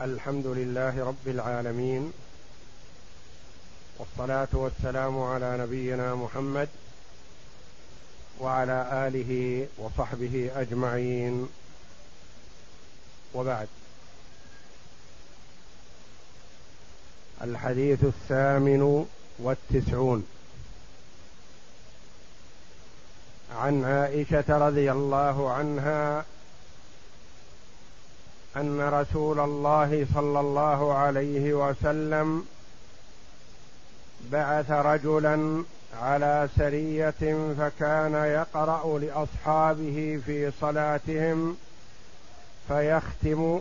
الحمد لله رب العالمين والصلاة والسلام على نبينا محمد وعلى آله وصحبه أجمعين. وبعد الحديث الثامن والتسعون. عن عائشة رضي الله عنها أن رسول الله صلى الله عليه وسلم بعث رجلا على سرية فكان يقرأ لأصحابه في صلاتهم فيختم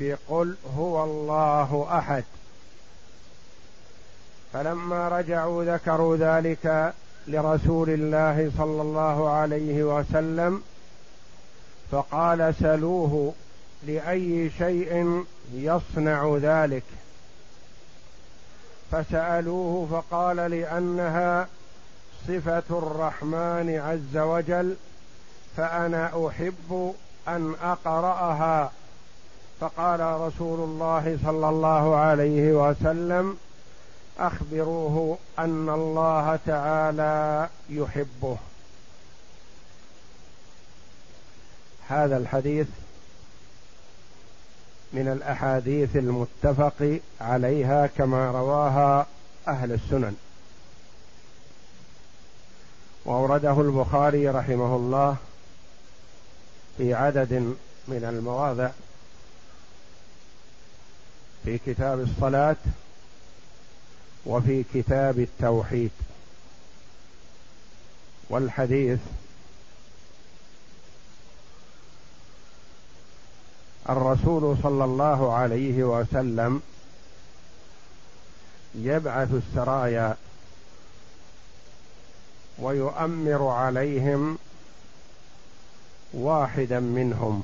بقل هو الله أحد. فلما رجعوا ذكروا ذلك لرسول الله صلى الله عليه وسلم فقال سلوه لأي شيء يصنع ذلك. فسألوه فقال لأنها صفة الرحمن عز وجل فأنا أحب أن أقرأها. فقال رسول الله صلى الله عليه وسلم أخبروه أن الله تعالى يحبه. هذا الحديث من الأحاديث المتفق عليها كما رواها أهل السنن. وأورده البخاري رحمه الله في عدد من المواضع. في كتاب الصلاة وفي كتاب التوحيد. والحديث الرسول صلى الله عليه وسلم يبعث السرايا ويؤمر عليهم واحدا منهم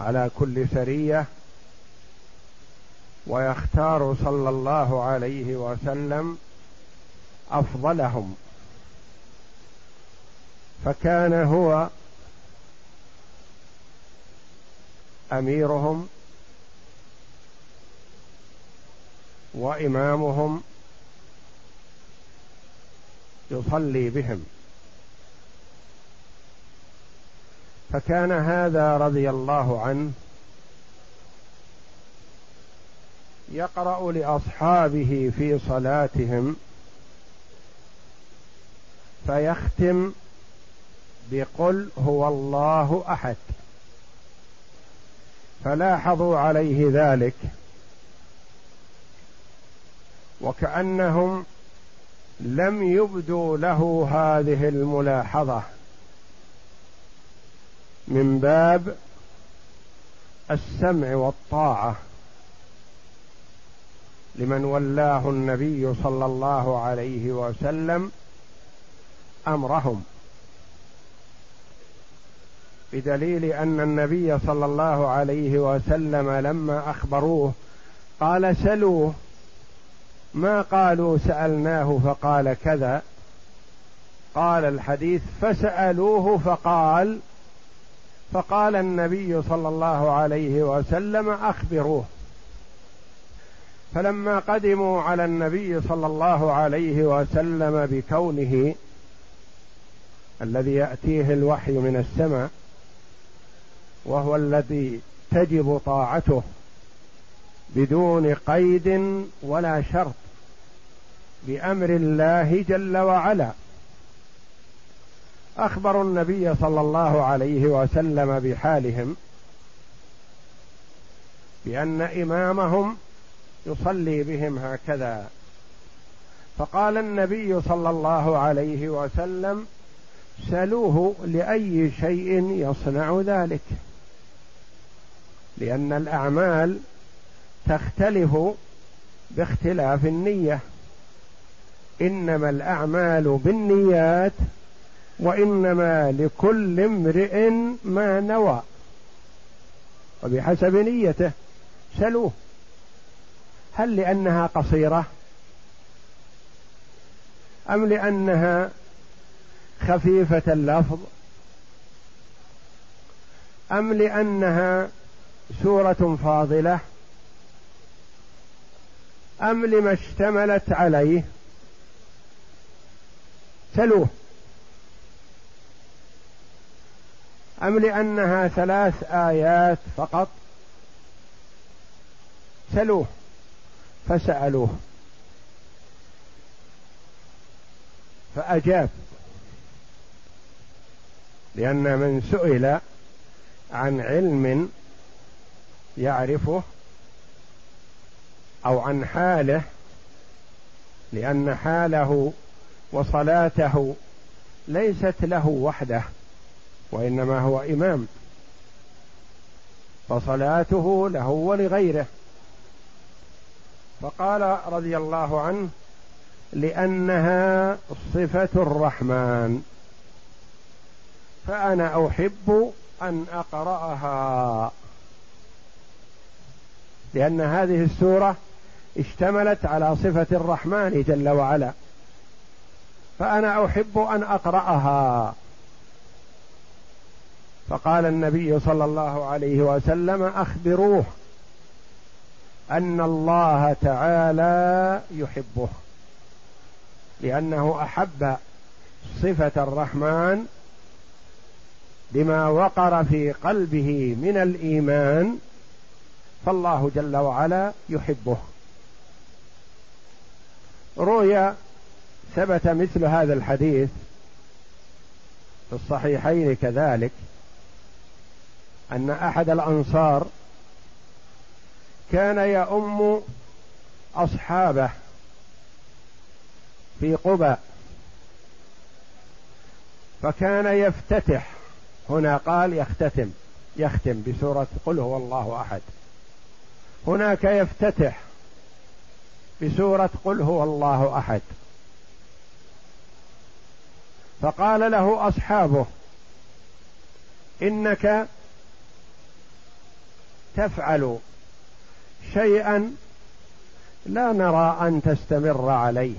على كل سرية ويختار صلى الله عليه وسلم أفضلهم. فكان هو أميرهم وإمامهم يصلي بهم. فكان هذا رضي الله عنه يقرأ لأصحابه في صلاتهم فيختم بقل هو الله أحد. فلاحظوا عليه ذلك. وكأنهم لم يبدوا له هذه الملاحظة. من باب السمع والطاعة. لمن ولاه النبي صلى الله عليه وسلم أمرهم. بدليل أن النبي صلى الله عليه وسلم لما أخبروه قال سلوه ما قالوا؟ سألناه فقال كذا. قال الحديث فسألوه فقال فقال النبي صلى الله عليه وسلم أخبروه. فلما قدموا على النبي صلى الله عليه وسلم بكونه الذي يأتيه الوحي من السماء وهو الذي تجب طاعته بدون قيد ولا شرط بأمر الله جل وعلا. اخبروا النبي صلى الله عليه وسلم بحالهم بأن إمامهم يصلي بهم هكذا. فقال النبي صلى الله عليه وسلم سلوه لأي شيء يصنع ذلك. لأن الأعمال تختلف باختلاف النية. إنما الأعمال بالنيات وإنما لكل امرئ ما نوى. وبحسب نيته سلوه هل لأنها قصيرة؟ أم لأنها خفيفة اللفظ؟ أم لأنها سورة فاضلة. أم لما اشتملت عليه؟ سلوه أم لأنها ثلاث آيات فقط؟ سلوه فسألوه. فأجاب. لأن من سئل عن علم يعرفه أو عن حاله لأن حاله وصلاته ليست له وحده وإنما هو إمام. فصلاته له ولغيره. فقال رضي الله عنه لأنها صفة الرحمن. فأنا أحب أن أقرأها. لأن هذه السورة اشتملت على صفة الرحمن جل وعلا. فأنا أحب أن أقرأها. فقال النبي صلى الله عليه وسلم أخبروه أن الله تعالى يحبه لأنه أحب صفة الرحمن بما وقر في قلبه من الإيمان فالله جل وعلا يحبه. روي ثبت مثل هذا الحديث في الصحيحين كذلك أن أحد الأنصار كان يؤم أصحابه في قبى فكان يفتتح. هنا قال يختتم يختم بسورة قل هو الله أحد. هناك يفتتح بسورة قل هو الله أحد. فقال له أصحابه إنك تفعل شيئا لا نرى أن تستمر عليه.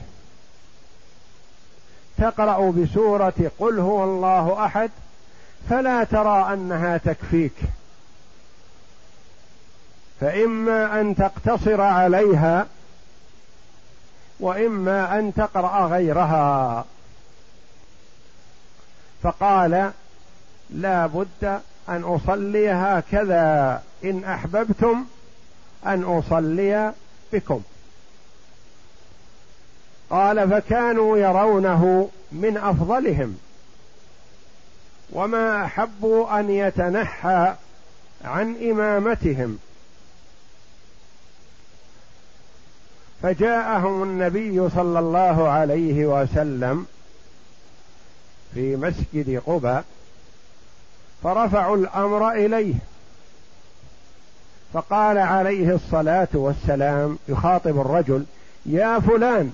تقرأ بسورة قل هو الله أحد فلا ترى أنها تكفيك. فإما أن تقتصر عليها وإما أن تقرأ غيرها. فقال لا بد أن أصلي هكذا. إن أحببتم أن أصلي بكم. قال فكانوا يرونه من أفضلهم. وما أحبوا أن يتنحى عن إمامتهم. فجاءهم النبي صلى الله عليه وسلم في مسجد قباء فرفعوا الأمر إليه فقال عليه الصلاة والسلام يخاطب الرجل يا فلان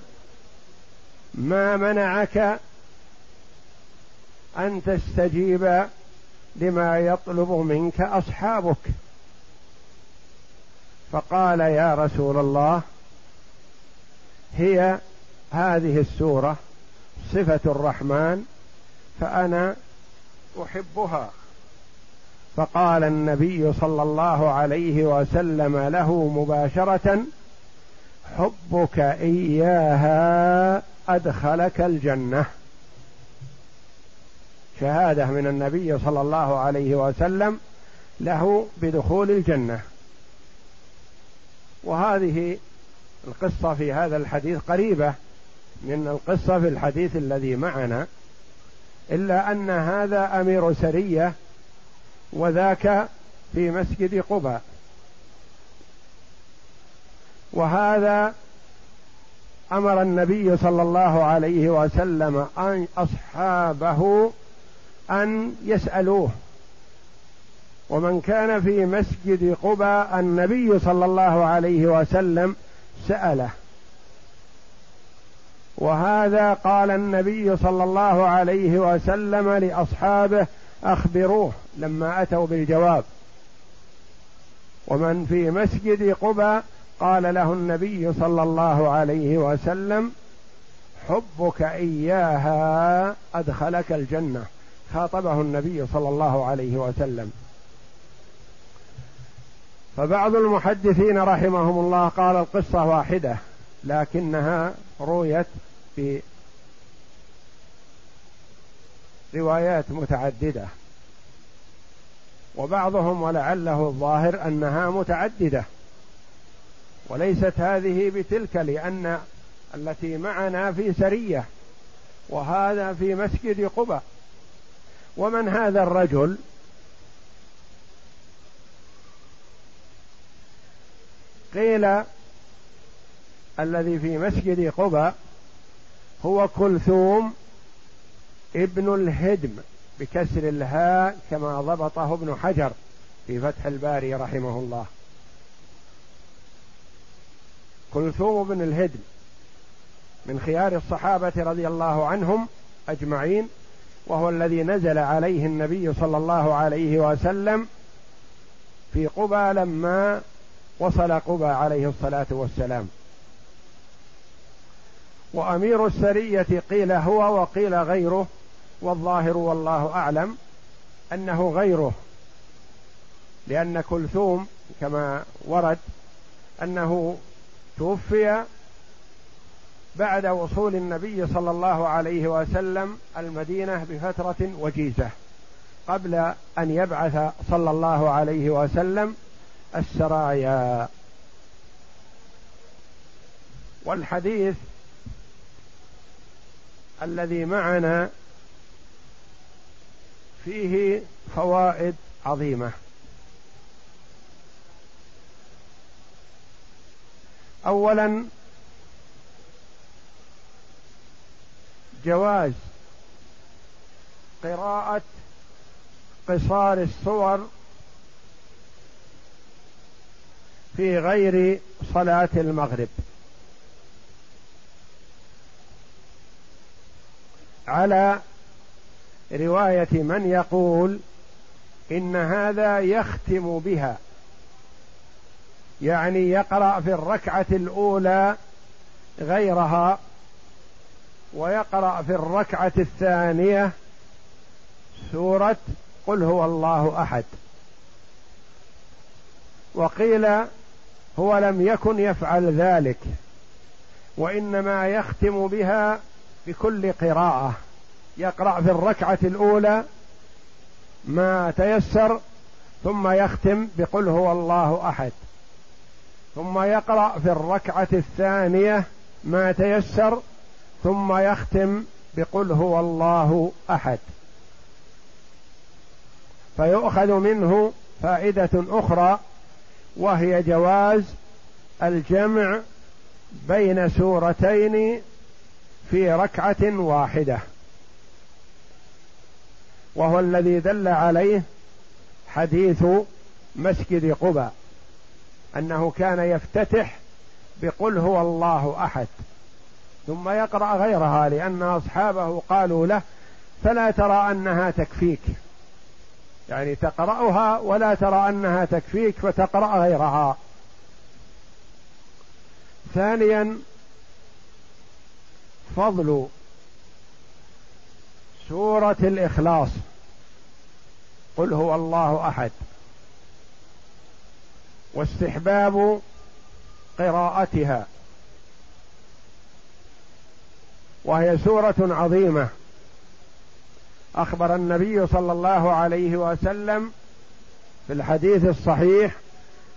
ما منعك أن تستجيب لما يطلب منك أصحابك؟ فقال يا رسول الله هي هذه السورة صفة الرحمن فأنا أحبها. فقال النبي صلى الله عليه وسلم له مباشرة حبك إياها أدخلك الجنة. شهادة من النبي صلى الله عليه وسلم له بدخول الجنة. وهذه القصة في هذا الحديث قريبة من القصة في الحديث الذي معنا إلا أن هذا أمير سرية وذاك في مسجد قباء. وهذا أمر النبي صلى الله عليه وسلم أن أصحابه أن يسألوه. ومن كان في مسجد قباء النبي صلى الله عليه وسلم سأله. وهذا قال النبي صلى الله عليه وسلم لأصحابه أخبروه لما أتوا بالجواب. ومن في مسجد قبى قال له النبي صلى الله عليه وسلم حبك إياها أدخلك الجنة. خاطبه النبي صلى الله عليه وسلم. فبعض المحدثين رحمهم الله قال القصة واحدة لكنها رويت في روايات متعددة. وبعضهم ولعله الظاهر أنها متعددة. وليست هذه بتلك لأن التي معنا في سرية وهذا في مسجد قباء. ومن هذا الرجل؟ قيل الذي في مسجد قباء هو كلثوم ابن الهدم بكسر الهاء كما ضبطه ابن حجر في فتح الباري رحمه الله. كلثوم بن الهدم من خيار الصحابة رضي الله عنهم أجمعين وهو الذي نزل عليه النبي صلى الله عليه وسلم في قبى لما وصل قبى عليه الصلاة والسلام. وأمير السرية قيل هو وقيل غيره والظاهر والله أعلم أنه غيره. لأن كلثوم كما ورد أنه توفي بعد وصول النبي صلى الله عليه وسلم المدينة بفترة وجيزة قبل أن يبعث صلى الله عليه وسلم السرايا. والحديث الذي معنا فيه فوائد عظيمة. اولا جواز قراءة قصار الصور في غير صلاة المغرب. على رواية من يقول إن هذا يختم بها. يعني يقرأ في الركعة الأولى غيرها ويقرأ في الركعة الثانية سورة قل هو الله أحد. وقيل هو لم يكن يفعل ذلك وإنما يختم بها بكل قراءة. يقرأ في الركعة الأولى ما تيسر ثم يختم بقل هو الله أحد. ثم يقرأ في الركعة الثانية ما تيسر ثم يختم بقل هو الله أحد. فيؤخذ منه فائدة أخرى وهي جواز الجمع بين سورتين في ركعة واحدة. وهو الذي دل عليه حديث مسجد قباء أنه كان يفتتح بقل هو الله أحد ثم يقرأ غيرها لأن أصحابه قالوا له فلا ترى أنها تكفيك. يعني تقرأها ولا ترى أنها تكفيك فتقرأ غيرها. ثانيا فضل سورة الإخلاص. قل هو الله أحد. واستحباب قراءتها. وهي سورة عظيمة. أخبر النبي صلى الله عليه وسلم في الحديث الصحيح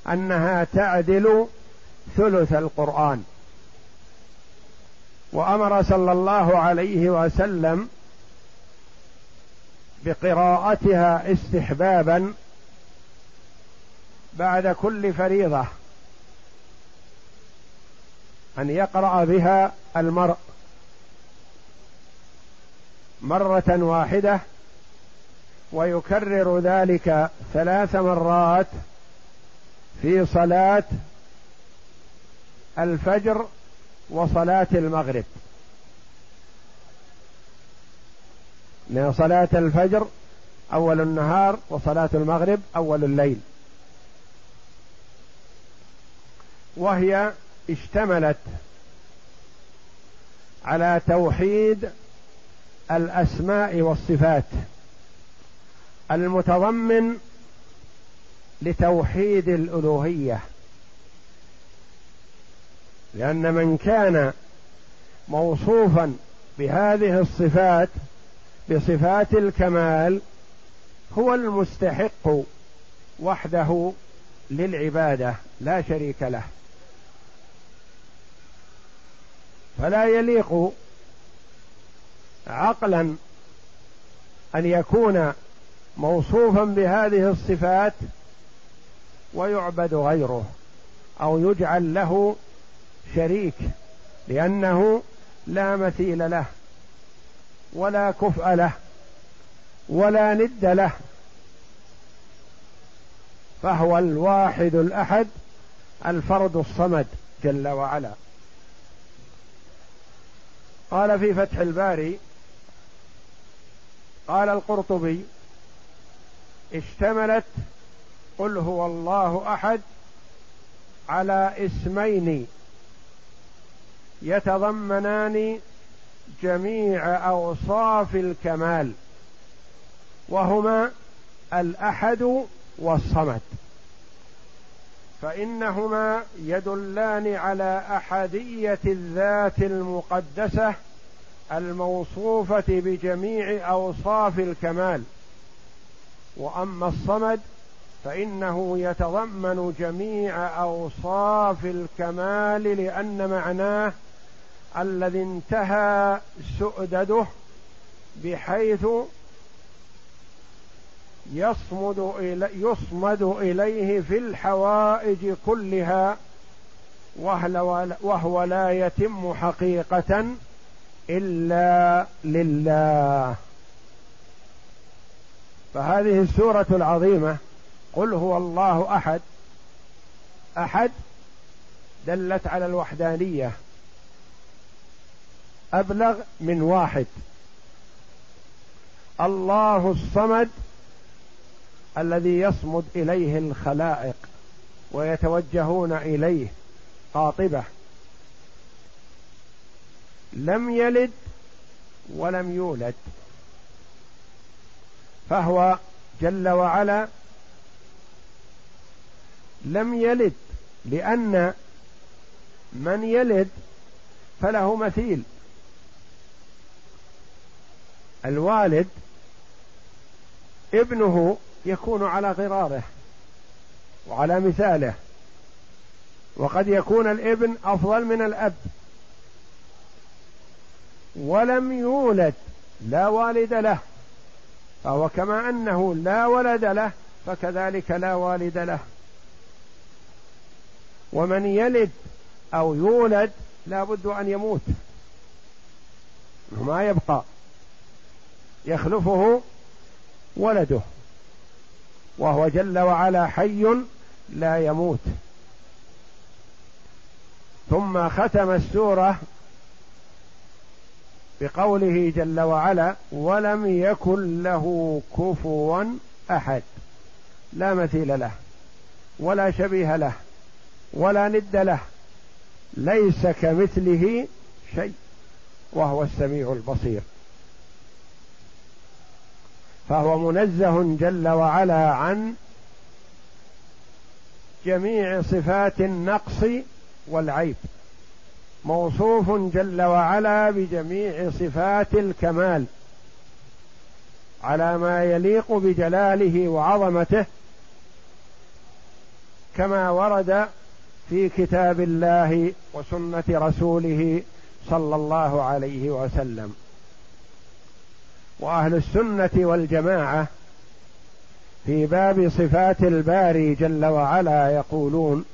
أنها تعدل ثلث القرآن. وأمر صلى الله عليه وسلم بقراءتها استحبابا بعد كل فريضة أن يقرأ بها المرء. مرة واحدة ويكرر ذلك ثلاث مرات في صلاة الفجر وصلاة المغرب. من صلاة الفجر أول النهار وصلاة المغرب أول الليل. وهي اشتملت على توحيد الأسماء والصفات المتضمن لتوحيد الألوهية لأن من كان موصوفا بهذه الصفات بصفات الكمال هو المستحق وحده للعبادة لا شريك له. فلا يليق عقلا أن يكون موصوفا بهذه الصفات ويعبد غيره أو يجعل له شريك لأنه لا مثيل له ولا كفء له ولا ند له فهو الواحد الأحد الفرد الصمد جل وعلا. قال في فتح الباري قال القرطبي اشتملت قل هو الله أحد على اسمين يتضمنان جميع أوصاف الكمال وهما الأحد والصمد. فإنهما يدلان على أحدية الذات المقدسة الموصوفة بجميع أوصاف الكمال. وأما الصمد فإنه يتضمن جميع أوصاف الكمال لأن معناه الذي انتهى سؤدده بحيث يصمد إلي يصمد إليه في الحوائج كلها وهو لا يتم حقيقة إلا لله. فهذه السورة العظيمة قل هو الله أحد. أحد دلت على الوحدانية. أبلغ من واحد. الله الصمد الذي يصمد إليه الخلائق ويتوجهون إليه قاطبه لم يلد ولم يولد. فهو جل وعلا لم يلد لأن من يلد فله مثيل. الوالد ابنه يكون على غراره وعلى مثاله وقد يكون الابن أفضل من الأب. ولم يولد لا والد له فهو كما أنه لا ولد له فكذلك لا والد له. ومن يلد أو يولد لا بد أن يموت ما يبقى يخلفه ولده وهو جل وعلا حي لا يموت. ثم ختم السورة بقوله جل وعلا ولم يكن له كفوا أحد. لا مثيل له ولا شبيه له ولا ند له ليس كمثله شيء وهو السميع البصير. فهو منزه جل وعلا عن جميع صفات النقص والعيب. موصوف جل وعلا بجميع صفات الكمال على ما يليق بجلاله وعظمته كما ورد في كتاب الله وسنة رسوله صلى الله عليه وسلم. وأهل السنة والجماعة في باب صفات الباري جل وعلا يقولون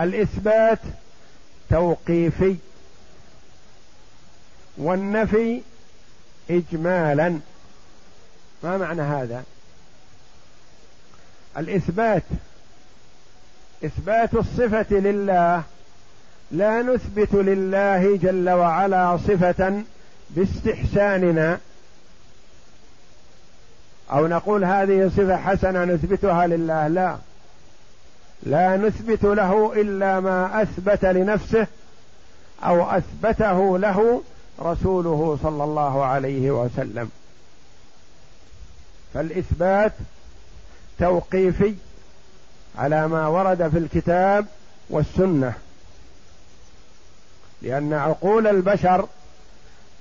الإثبات توقيفي والنفي اجمالا. ما معنى هذا؟ الإثبات إثبات الصفة لله لا نثبت لله جل وعلا صفة باستحساننا. أو نقول هذه صفة حسنة نثبتها لله؟ لا. لا نثبت له إلا ما أثبت لنفسه أو أثبته له رسوله صلى الله عليه وسلم. فالإثبات توقيفي على ما ورد في الكتاب والسنة لأن عقول البشر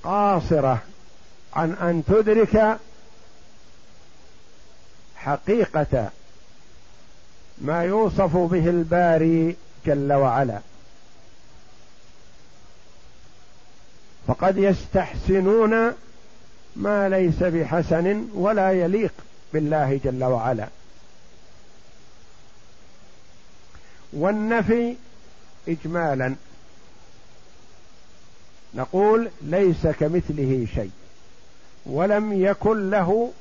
قاصرة عن أن تدرك حقيقة ما يوصف به الباري جل وعلا. فقد يستحسنون ما ليس بحسن ولا يليق بالله جل وعلا. والنفي اجمالا. نقول ليس كمثله شيء ولم يكن له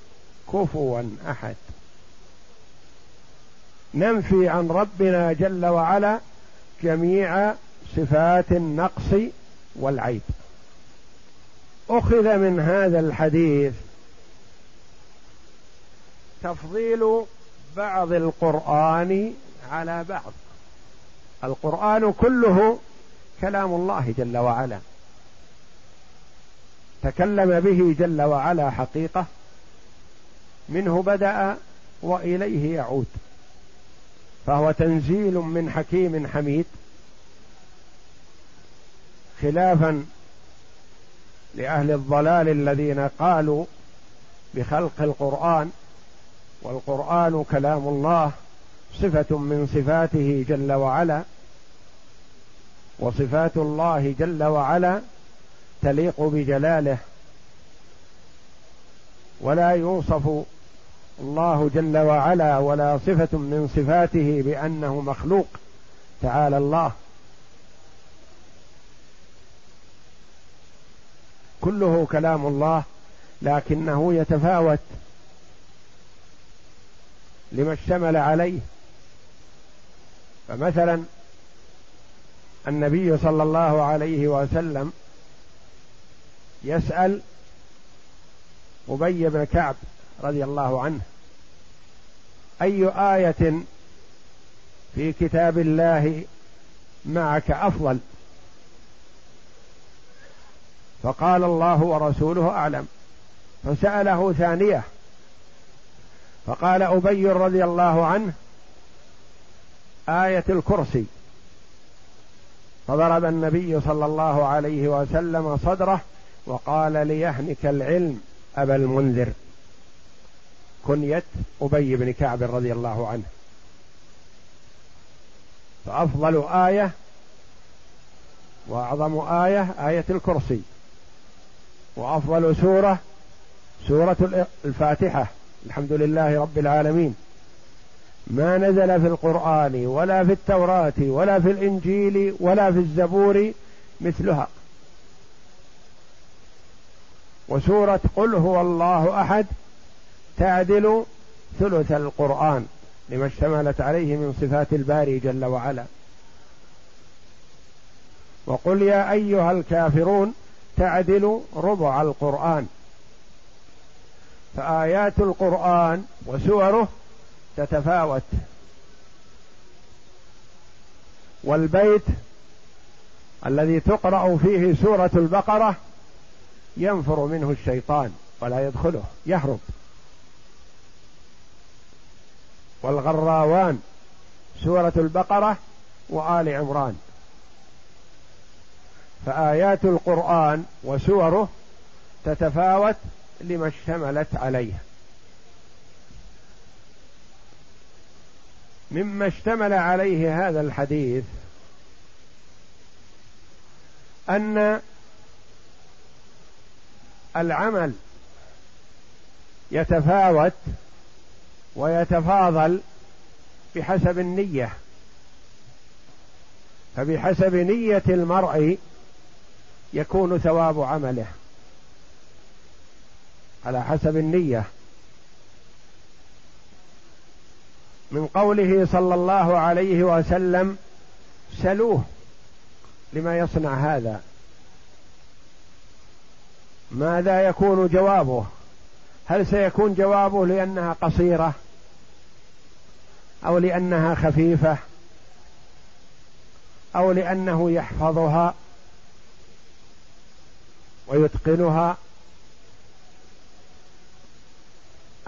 كفوا أحد. ننفي عن ربنا جل وعلا جميع صفات النقص والعيب. أخذ من هذا الحديث تفضيل بعض القرآن على بعض. القرآن كله كلام الله جل وعلا. تكلم به جل وعلا حقيقة. منه بدأ وإليه يعود. فهو تنزيل من حكيم حميد. خلافا لأهل الضلال الذين قالوا بخلق القرآن والقرآن كلام الله صفة من صفاته جل وعلا وصفات الله جل وعلا تليق بجلاله. ولا يوصف الله جل وعلا ولا صفة من صفاته بأنه مخلوق. تعالى الله. كله كلام الله لكنه يتفاوت لما اشتمل عليه. فمثلا النبي صلى الله عليه وسلم يسأل أبي بن كعب رضي الله عنه. أي آية في كتاب الله معك أفضل؟ فقال الله ورسوله أعلم. فسأله ثانية. فقال أبي رضي الله عنه آية الكرسي. فضرب النبي صلى الله عليه وسلم صدره وقال ليهنك العلم أبا المنذر. كنية أبي بن كعب رضي الله عنه. فأفضل آية وأعظم آية آية الكرسي. وأفضل سورة سورة الفاتحة. الحمد لله رب العالمين. ما نزل في القرآن ولا في التوراة ولا في الإنجيل ولا في الزبور مثلها. وسورة قل هو الله أحد تعدل ثلث القرآن لما اشتملت عليه من صفات الباري جل وعلا. وقل يا أيها الكافرون تعدل ربع القرآن. فآيات القرآن وسوره تتفاوت. والبيت الذي تقرأ فيه سورة البقرة ينفر منه الشيطان ولا يدخله يهرب. والغراوان سورة البقرة وآل عمران. فآيات القرآن وسوره تتفاوت لما اشتملت عليه مما اشتمل عليه هذا الحديث أن العمل يتفاوت ويتفاضل بحسب النية. فبحسب نية المرء يكون ثواب عمله. على حسب النية. من قوله صلى الله عليه وسلم سلوه لما يصنع هذا. ماذا يكون جوابه؟ هل سيكون جوابه لأنها قصيرة؟ أو لأنها خفيفة أو لأنه يحفظها ويتقنها.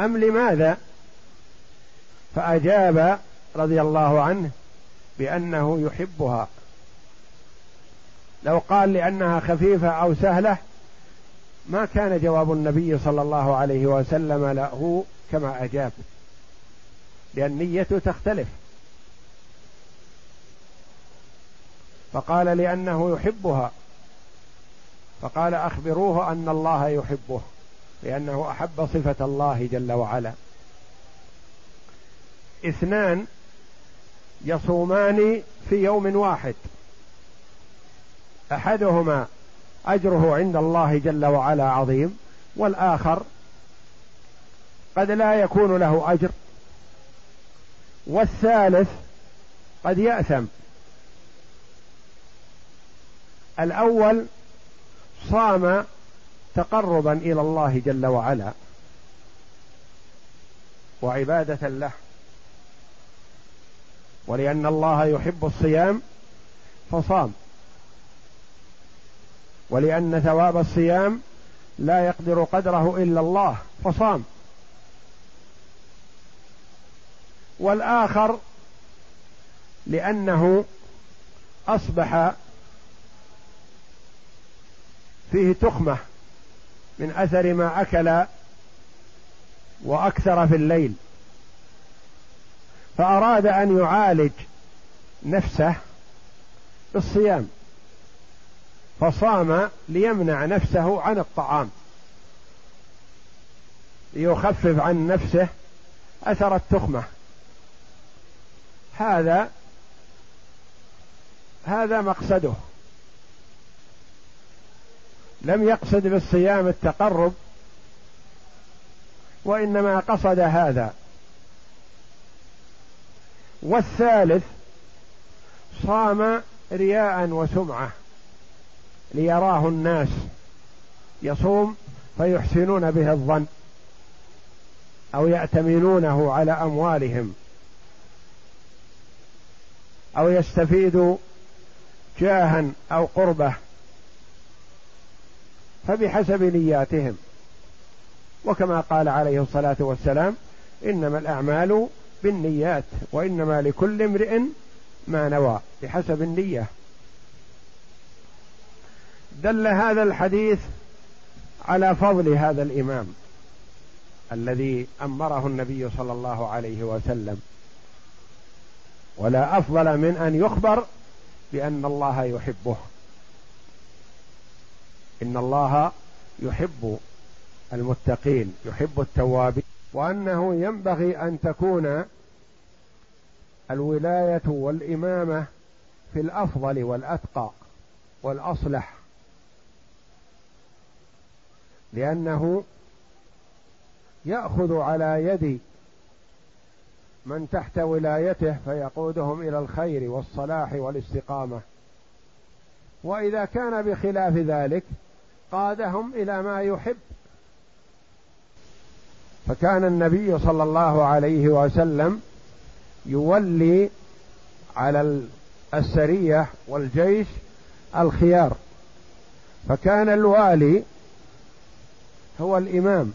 أم لماذا؟ فأجاب رضي الله عنه بأنه يحبها. لو قال لأنها خفيفة أو سهلة ما كان جواب النبي صلى الله عليه وسلم له كما أجاب. لأن نيته تختلف. فقال لأنه يحبها. فقال أخبروه أن الله يحبه لأنه أحب صفة الله جل وعلا. اثنان يصومان في يوم واحد. أحدهما أجره عند الله جل وعلا عظيم والآخر قد لا يكون له أجر. والثالث قد يأثم. الأول صام تقربا إلى الله جل وعلا. وعبادة له. ولأن الله يحب الصيام فصام. ولأن ثواب الصيام لا يقدر قدره إلا الله فصام. والآخر لأنه أصبح فيه تخمة من أثر ما أكل وأكثر في الليل. فأراد أن يعالج نفسه بالصيام فصام ليمنع نفسه عن الطعام ليخفف عن نفسه أثر التخمة. هذا هذا مقصده. لم يقصد بالصيام التقرب وإنما قصد هذا. والثالث صام رياء وسمعة ليراه الناس. يصوم فيحسنون به الظن أو يأتمنونه على أموالهم. أو يستفيد جاها أو قربه فبحسب نياتهم. وكما قال عليه الصلاة والسلام إنما الأعمال بالنيات وإنما لكل امرئ ما نوى بحسب النية. دل هذا الحديث على فضل هذا الإمام الذي أمره النبي صلى الله عليه وسلم. ولا أفضل من أن يخبر بأن الله يحبه. إن الله يحب المتقين يحب التوابين وأنه ينبغي أن تكون الولاية والإمامة في الأفضل والأتقى والأصلح. لأنه يأخذ على يد من تحت ولايته فيقودهم إلى الخير والصلاح والاستقامة. وإذا كان بخلاف ذلك قادهم إلى ما يحب. فكان النبي صلى الله عليه وسلم يولي على السرية والجيش الخيار. فكان الوالي هو الإمام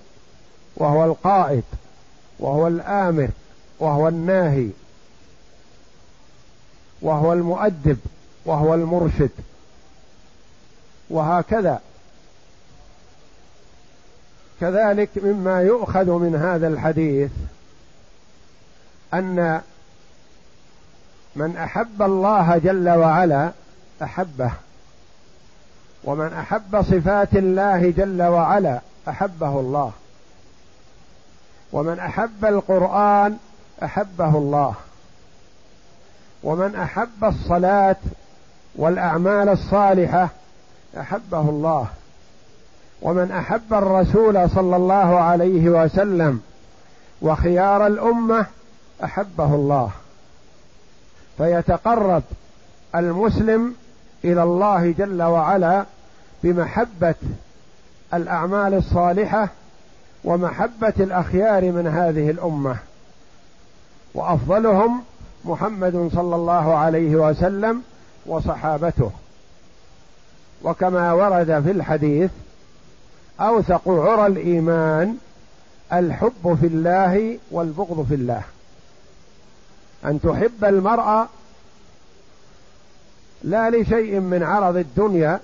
وهو القائد وهو الآمر. وهو الناهي وهو المؤدب وهو المرشد وهكذا. كذلك مما يؤخذ من هذا الحديث أن من أحب الله جل وعلا أحبه ومن أحب صفات الله جل وعلا أحبه الله ومن أحب القرآن أحبه الله. ومن أحب الصلاة والأعمال الصالحة أحبه الله. ومن أحب الرسول صلى الله عليه وسلم وخيار الأمة أحبه الله. فيتقرب المسلم إلى الله جل وعلا بمحبة الأعمال الصالحة ومحبة الأخيار من هذه الأمة. وأفضلهم محمد صلى الله عليه وسلم وصحابته. وكما ورد في الحديث أوثق عرى الإيمان الحب في الله والبغض في الله. أن تحب المرء لا لشيء من عرض الدنيا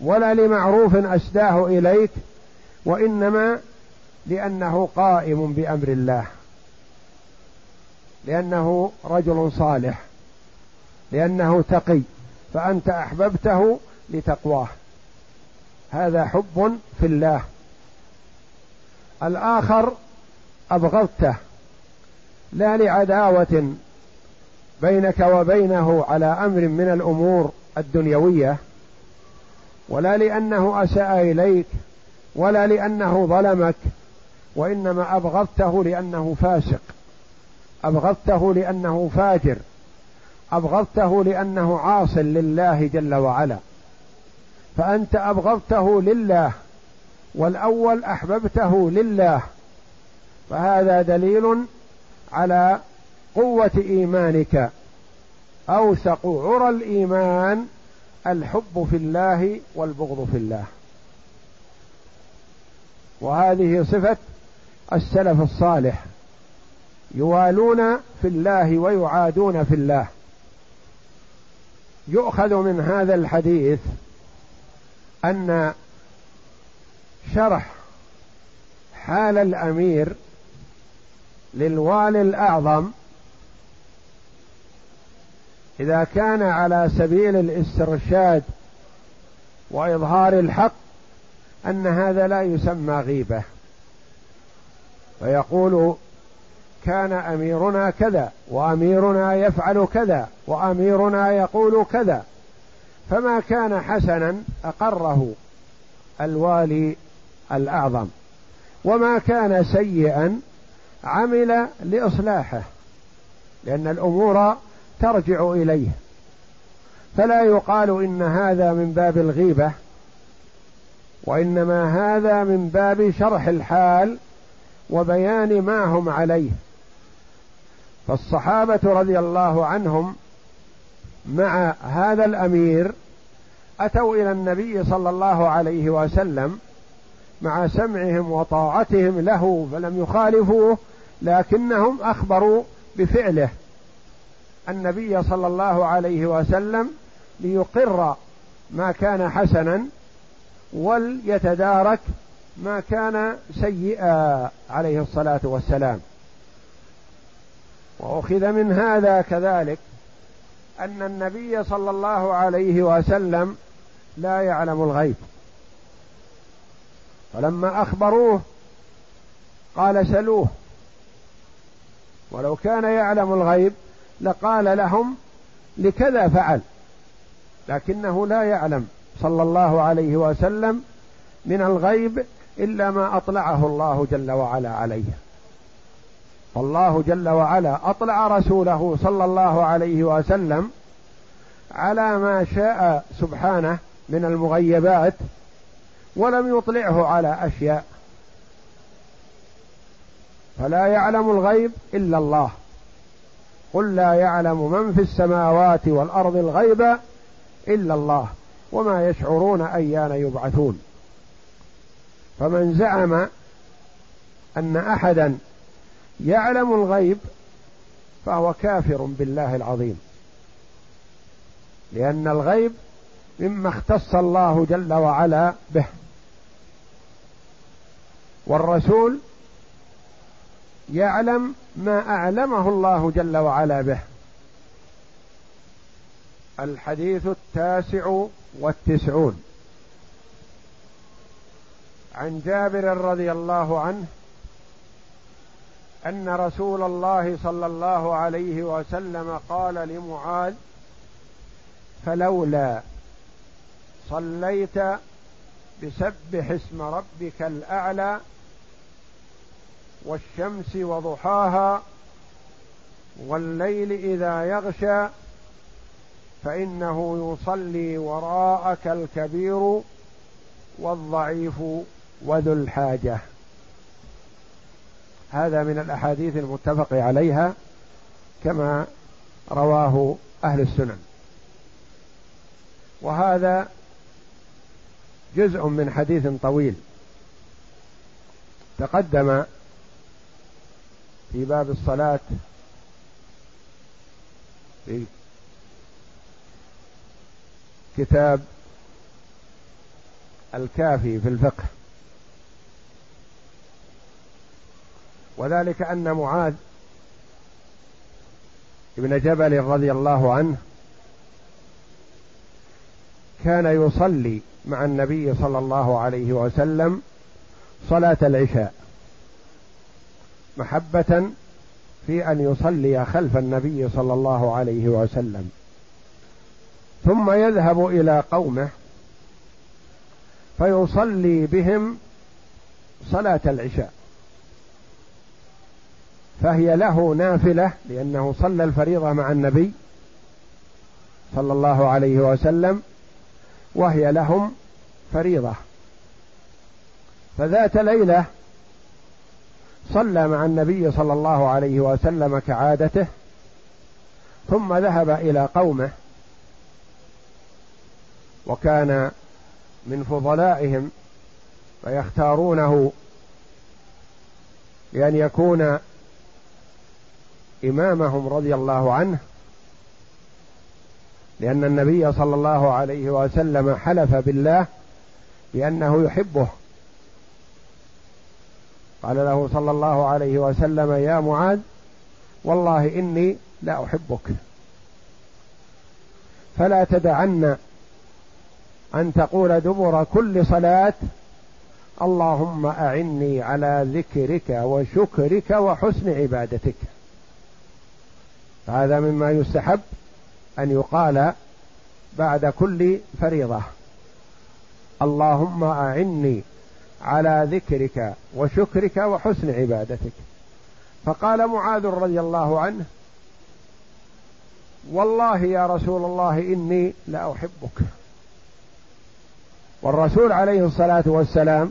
ولا لمعروف اسداه إليك وإنما لأنه قائم بأمر الله. لأنه رجل صالح لأنه تقي فأنت أحببته لتقواه. هذا حب في الله. الآخر أبغضته لا لعداوة بينك وبينه على أمر من الأمور الدنيوية ولا لأنه أساء إليك ولا لأنه ظلمك وإنما أبغضته لأنه فاسق. أبغضته لأنه فاجر. أبغضته لأنه عاص لله جل وعلا. فأنت أبغضته لله والأول أحببته لله. فهذا دليل على قوة إيمانك. أوثق عرى الإيمان الحب في الله والبغض في الله. وهذه صفة السلف الصالح. يوالون في الله ويعادون في الله. يؤخذ من هذا الحديث أن شرح حال الأمير للوالي الأعظم إذا كان على سبيل الاسترشاد وإظهار الحق أن هذا لا يسمى غيبة. فيقول كان أميرنا كذا وأميرنا يفعل كذا وأميرنا يقول كذا. فما كان حسنا أقره الوالي الأعظم. وما كان سيئا عمل لإصلاحه لأن الأمور ترجع إليه. فلا يقال إن هذا من باب الغيبة وإنما هذا من باب شرح الحال وبيان ما هم عليه. فالصحابة رضي الله عنهم مع هذا الأمير أتوا إلى النبي صلى الله عليه وسلم مع سمعهم وطاعتهم له فلم يخالفوه لكنهم أخبروا بفعله. النبي صلى الله عليه وسلم ليقر ما كان حسنا وليتدارك ما كان سيئا عليه الصلاة والسلام. وأخذ من هذا كذلك أن النبي صلى الله عليه وسلم لا يعلم الغيب. فلما أخبروه قال سلوه. ولو كان يعلم الغيب لقال لهم لكذا فعل لكنه لا يعلم صلى الله عليه وسلم من الغيب إلا ما أطلعه الله جل وعلا عليه. فالله جل وعلا أطلع رسوله صلى الله عليه وسلم على ما شاء سبحانه من المغيبات ولم يطلعه على أشياء. فلا يعلم الغيب إلا الله. قل لا يعلم من في السماوات والأرض الغيب إلا الله وما يشعرون أيان يبعثون. فمن زعم أن أحدا يعلم الغيب فهو كافر بالله العظيم. لأن الغيب مما اختص الله جل وعلا به. والرسول يعلم ما أعلمه الله جل وعلا به. الحديث التاسع والتسعون. عن جابر رضي الله عنه أن رسول الله صلى الله عليه وسلم قال لمعاذ فلولا صليت بسبح اسم ربك الأعلى والشمس وضحاها والليل إذا يغشى فإنه يصلي وراءك الكبير والضعيف وذو الحاجة. هذا من الأحاديث المتفق عليها كما رواه أهل السنن. وهذا جزء من حديث طويل. تقدم في باب الصلاة في كتاب الكافي في الفقه. وذلك أن معاذ بن جبل رضي الله عنه كان يصلي مع النبي صلى الله عليه وسلم صلاة العشاء محبة في أن يصلي خلف النبي صلى الله عليه وسلم. ثم يذهب إلى قومه فيصلي بهم صلاة العشاء. فهي له نافلة لأنه صلى الفريضة مع النبي صلى الله عليه وسلم وهي لهم فريضة. فذات ليلة صلى مع النبي صلى الله عليه وسلم كعادته ثم ذهب إلى قومه وكان من فضلائهم فيختارونه لأن يكون إمامهم رضي الله عنه لأن النبي صلى الله عليه وسلم حلف بالله بأنه يحبه. قال له صلى الله عليه وسلم يا معاذ والله إني لا أحبك. فلا تدعن أن تقول دبر كل صلاة اللهم أعني على ذكرك وشكرك وحسن عبادتك. هذا مما يستحب أن يقال بعد كل فريضة. اللهم أعني على ذكرك وشكرك وحسن عبادتك. فقال معاذ رضي الله عنه والله يا رسول الله إني لاحبك والرسول عليه الصلاة والسلام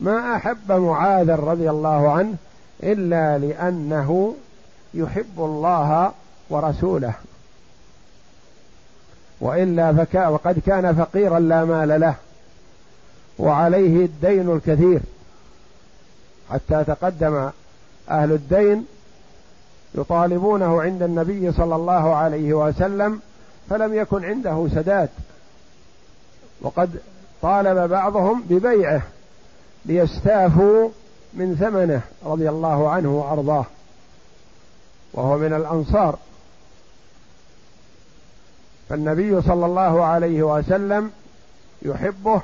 ما أحب معاذ رضي الله عنه إلا لأنه يحب الله ورسوله. وإلا فكا وقد كان فقيرا لا مال له وعليه الدين الكثير. حتى تقدم أهل الدين يطالبونه عند النبي صلى الله عليه وسلم فلم يكن عنده سداد. وقد طالب بعضهم ببيعه ليستافوا من ثمنه رضي الله عنه وأرضاه. وهو من الأنصار. فالنبي صلى الله عليه وسلم يحبه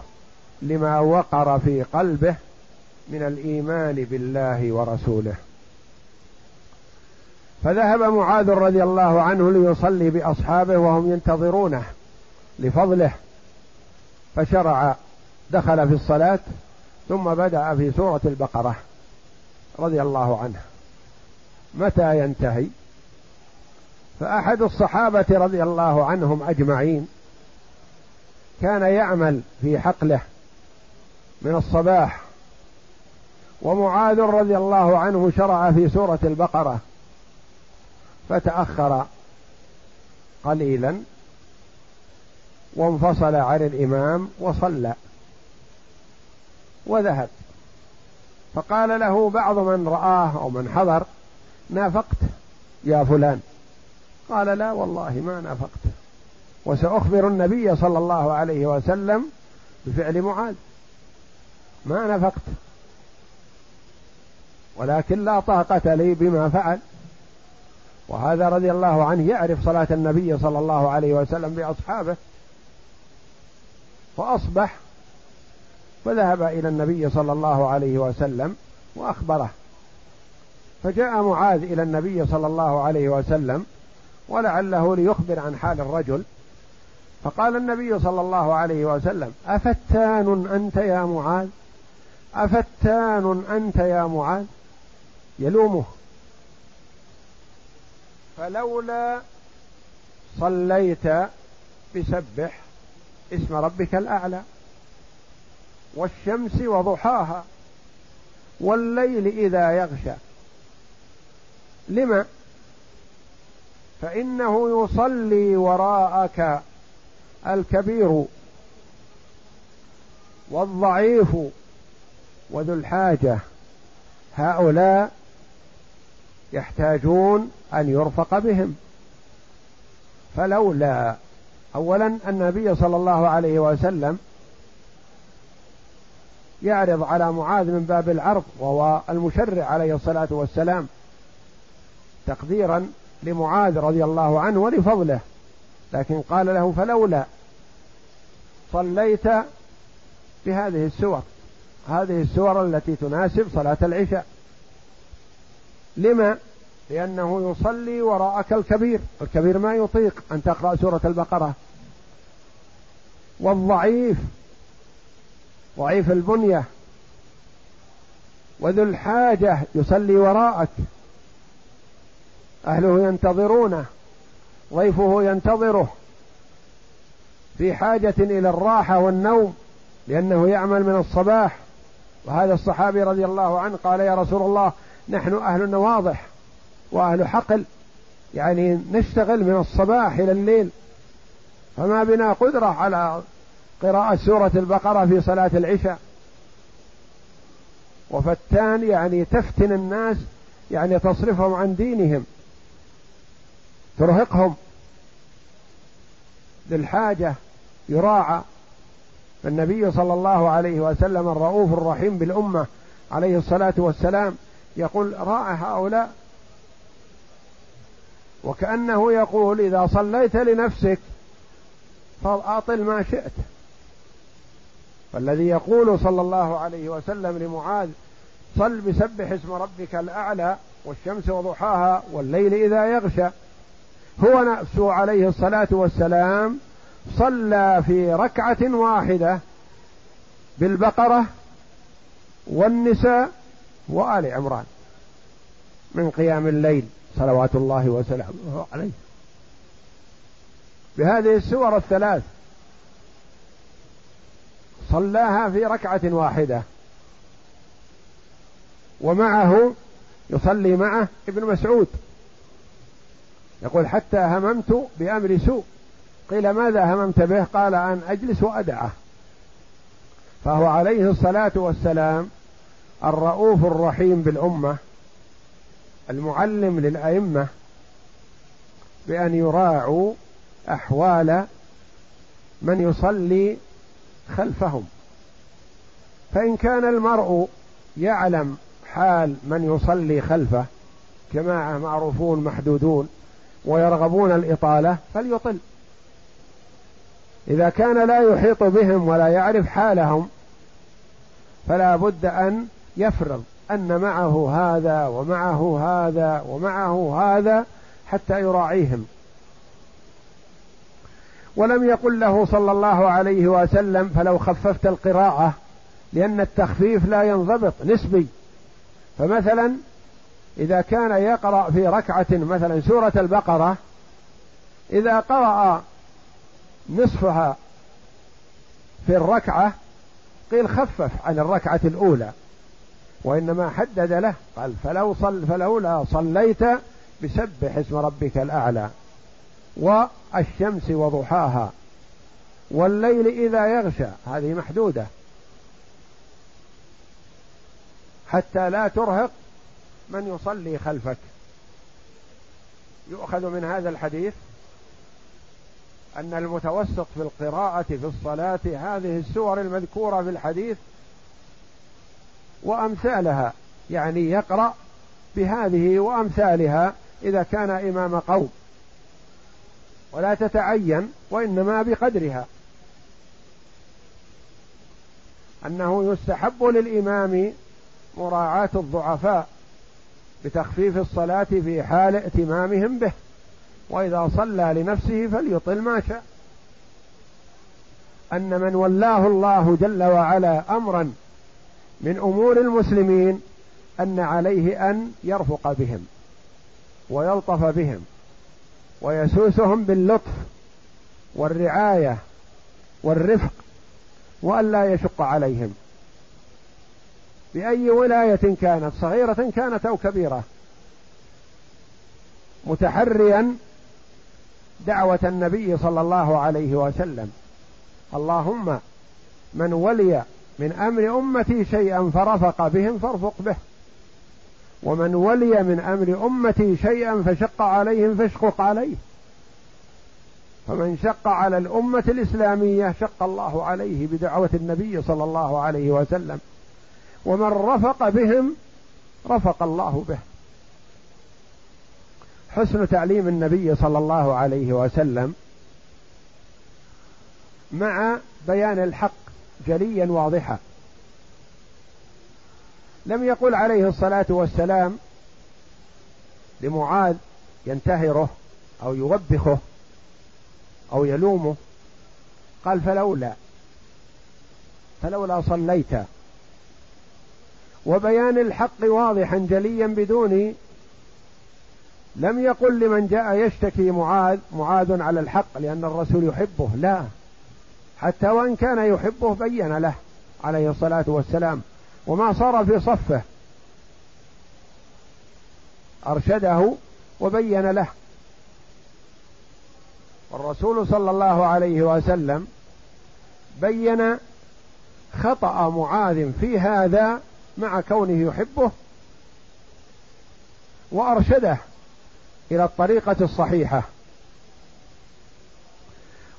لما وقر في قلبه من الإيمان بالله ورسوله. فذهب معاذ رضي الله عنه ليصلي بأصحابه وهم ينتظرونه لفضله. فشرع دخل في الصلاة ثم بدأ في سورة البقرة رضي الله عنه. متى ينتهي؟ فأحد الصحابة رضي الله عنهم أجمعين كان يعمل في حقله من الصباح ومعاذ رضي الله عنه شرع في سورة البقرة فتأخر قليلا وانفصل عن الإمام وصلى وذهب. فقال له بعض من رآه أو من حضر نافقت يا فلان؟ قال لا والله ما نافقت. وسأخبر النبي صلى الله عليه وسلم بفعل معاذ. ما نفقت ولكن لا طاقة لي بما فعل. وهذا رضي الله عنه يعرف صلاة النبي صلى الله عليه وسلم بأصحابه. فأصبح فذهب إلى النبي صلى الله عليه وسلم وأخبره. فجاء معاذ إلى النبي صلى الله عليه وسلم ولعله ليخبر عن حال الرجل. فقال النبي صلى الله عليه وسلم أفتان أنت يا معاذ؟ أفتان أنت يا معاذ؟ يلومه. فلولا صليت بسبح اسم ربك الأعلى والشمس وضحاها والليل إذا يغشى. لما؟ فإنه يصلي وراءك الكبير والضعيف وذو الحاجة. هؤلاء يحتاجون أن يرفق بهم. فلولا اولا النبي صلى الله عليه وسلم يعرض على معاذ من باب العرض وهو المشرع عليه الصلاة والسلام تقديرا لمعاذ رضي الله عنه ولفضله لكن قال له فلولا صليت بهذه السور هذه السور التي تناسب صلاة العشاء. لما؟ لأنه يصلي وراءك الكبير الكبير ما يطيق أن تقرأ سورة البقرة. والضعيف ضعيف البنية وذو الحاجة يصلي وراءك. أهله ينتظرونه ضيفه ينتظره في حاجة إلى الراحة والنوم لأنه يعمل من الصباح. وهذا الصحابي رضي الله عنه قال يا رسول الله نحن أهل نواضح وأهل حقل يعني نشتغل من الصباح إلى الليل فما بنا قدرة على قراءة سورة البقرة في صلاة العشاء. وفتان يعني تفتن الناس يعني تصرفهم عن دينهم. ترهقهم. للحاجة يراعى. فالنبي صلى الله عليه وسلم الرؤوف الرحيم بالأمة عليه الصلاة والسلام يقول راعى هؤلاء؟ وكأنه يقول إذا صليت لنفسك فأطل ما شئت. فالذي يقول صلى الله عليه وسلم لمعاذ صل بسبح اسم ربك الأعلى والشمس وضحاها والليل إذا يغشى. هو نفسه عليه الصلاة والسلام صلى في ركعة واحدة بالبقرة والنساء وآل عمران من قيام الليل صلوات الله وسلامه عليه. بهذه السور الثلاث صلاها في ركعة واحدة ومعه يصلي معه ابن مسعود. يقول حتى هممت بأمر سوء. قيل ماذا هممت به؟ قال أن أجلس وأدعه. فهو عليه الصلاة والسلام الرؤوف الرحيم بالأمة المعلم للأئمة بأن يراعوا أحوال من يصلي خلفهم. فإن كان المرء يعلم حال من يصلي خلفه جماعة معروفون محدودون ويرغبون الإطالة فليطل. إذا كان لا يحيط بهم ولا يعرف حالهم فلا بد أن يفرض أن معه هذا ومعه هذا ومعه هذا حتى يراعيهم. ولم يقل له صلى الله عليه وسلم فلو خففت القراءة لأن التخفيف لا ينضبط نسبي. فمثلا إذا كان يقرأ في ركعة مثلا سورة البقرة إذا قرأ نصفها في الركعة قيل خفف عن الركعة الأولى وإنما حدد له قال فلو صل فلولا صليت بسبح اسم ربك الأعلى والشمس وضحاها والليل إذا يغشى هذه محدودة حتى لا ترهق من يصلي خلفك؟ يؤخذ من هذا الحديث أن المتوسط في القراءة في الصلاة هذه السور المذكورة في الحديث وأمثالها يعني يقرأ بهذه وأمثالها إذا كان إمام قوم. ولا تتعين وإنما بقدرها. أنه يستحب للإمام مراعاة الضعفاء بتخفيف الصلاة في حال ائتمامهم به. وإذا صلى لنفسه فليطل ما شاء. أن من ولاه الله جل وعلا أمرا من أمور المسلمين أن عليه أن يرفق بهم ويلطف بهم ويسوسهم باللطف والرعاية والرفق وألا يشق عليهم. بأي ولاية كانت صغيرة كانت أو كبيرة. متحريا دعوة النبي صلى الله عليه وسلم. اللهم من ولي من أمر أمتي شيئا فرفق بهم فارفق به. ومن ولي من أمر أمتي شيئا فشق عليهم فاشقق عليه. فمن شق على الأمة الإسلامية شق الله عليه بدعوة النبي صلى الله عليه وسلم. ومن رفق بهم رفق الله به. حسن تعليم النبي صلى الله عليه وسلم مع بيان الحق جليا واضحا. لم يقل عليه الصلاة والسلام لمعاذ ينتهره أو يوبخه أو يلومه. قال فلولا فلولا صليت وبيان الحق واضحا جليا بدون لم يقل لمن جاء يشتكي معاذ معاذ على الحق لأن الرسول يحبه لا. حتى وإن كان يحبه بين له عليه الصلاة والسلام. وما صار في صفه. أرشده وبين له. والرسول صلى الله عليه وسلم بين خطأ معاذ في هذا مع كونه يحبه وأرشده إلى الطريقة الصحيحة.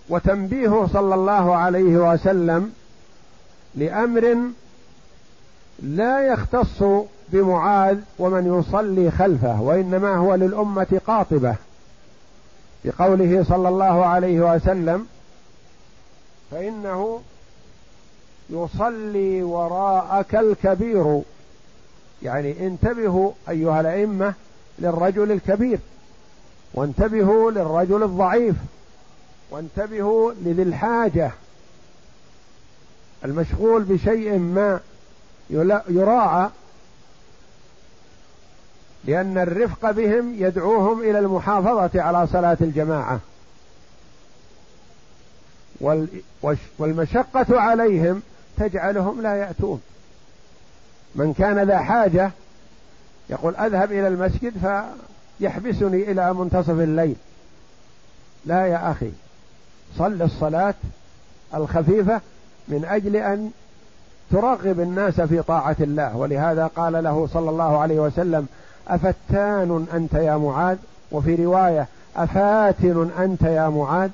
وتنبيهه صلى الله عليه وسلم لأمر لا يختص بمعاذ ومن يصلي خلفه وإنما هو للأمة قاطبة. بقوله صلى الله عليه وسلم فإنه يصلي وراءك الكبير. يعني انتبهوا أيها الأئمة للرجل الكبير وانتبهوا للرجل الضعيف وانتبهوا لذي الحاجة. المشغول بشيء ما يراعى لأن الرفق بهم يدعوهم إلى المحافظة على صلاة الجماعة. والمشقة عليهم تجعلهم لا يأتون. من كان ذا حاجة يقول أذهب إلى المسجد فيحبسني إلى منتصف الليل. لا يا أخي صل الصلاة الخفيفة من أجل أن ترغب الناس في طاعة الله. ولهذا قال له صلى الله عليه وسلم أفتان أنت يا معاذ؟ وفي رواية أفاتن أنت يا معاذ؟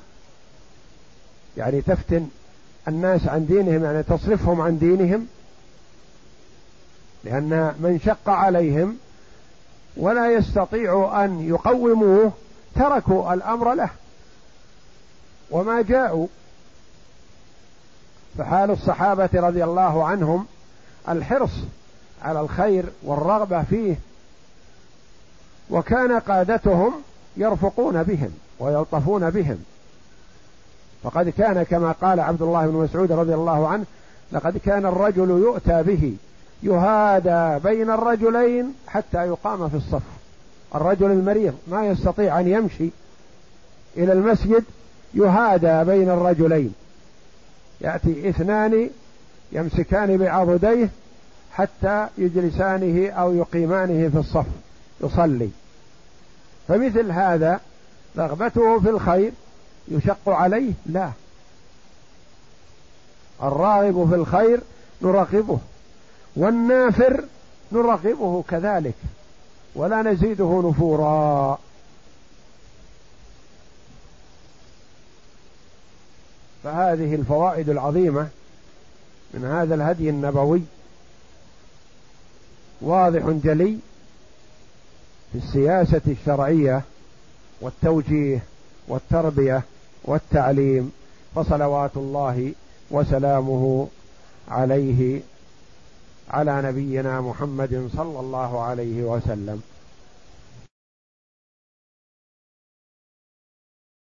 يعني تفتن الناس عن دينهم يعني تصرفهم عن دينهم لأن من شق عليهم ولا يستطيع أن يقوموه تركوا الأمر له. وما جاءوا فحال الصحابة رضي الله عنهم الحرص على الخير والرغبة فيه وكان قادتهم يرفقون بهم ويلطفون بهم. فقد كان كما قال عبد الله بن مسعود رضي الله عنه لقد كان الرجل يؤتى به يهادى بين الرجلين حتى يقام في الصف. الرجل المريض ما يستطيع أن يمشي إلى المسجد يهادى بين الرجلين. يأتي اثنان يمسكان بعضديه حتى يجلسانه أو يقيمانه في الصف يصلي. فمثل هذا رغبته في الخير يشق عليه؟ لا. الراغب في الخير نرغبه والنافر نرغبه كذلك ولا نزيده نفورا. فهذه الفوائد العظيمة من هذا الهدي النبوي واضح جلي في السياسة الشرعية والتوجيه والتربية والتعليم فصلوات الله وسلامه عليه على نبينا محمد صلى الله عليه وسلم.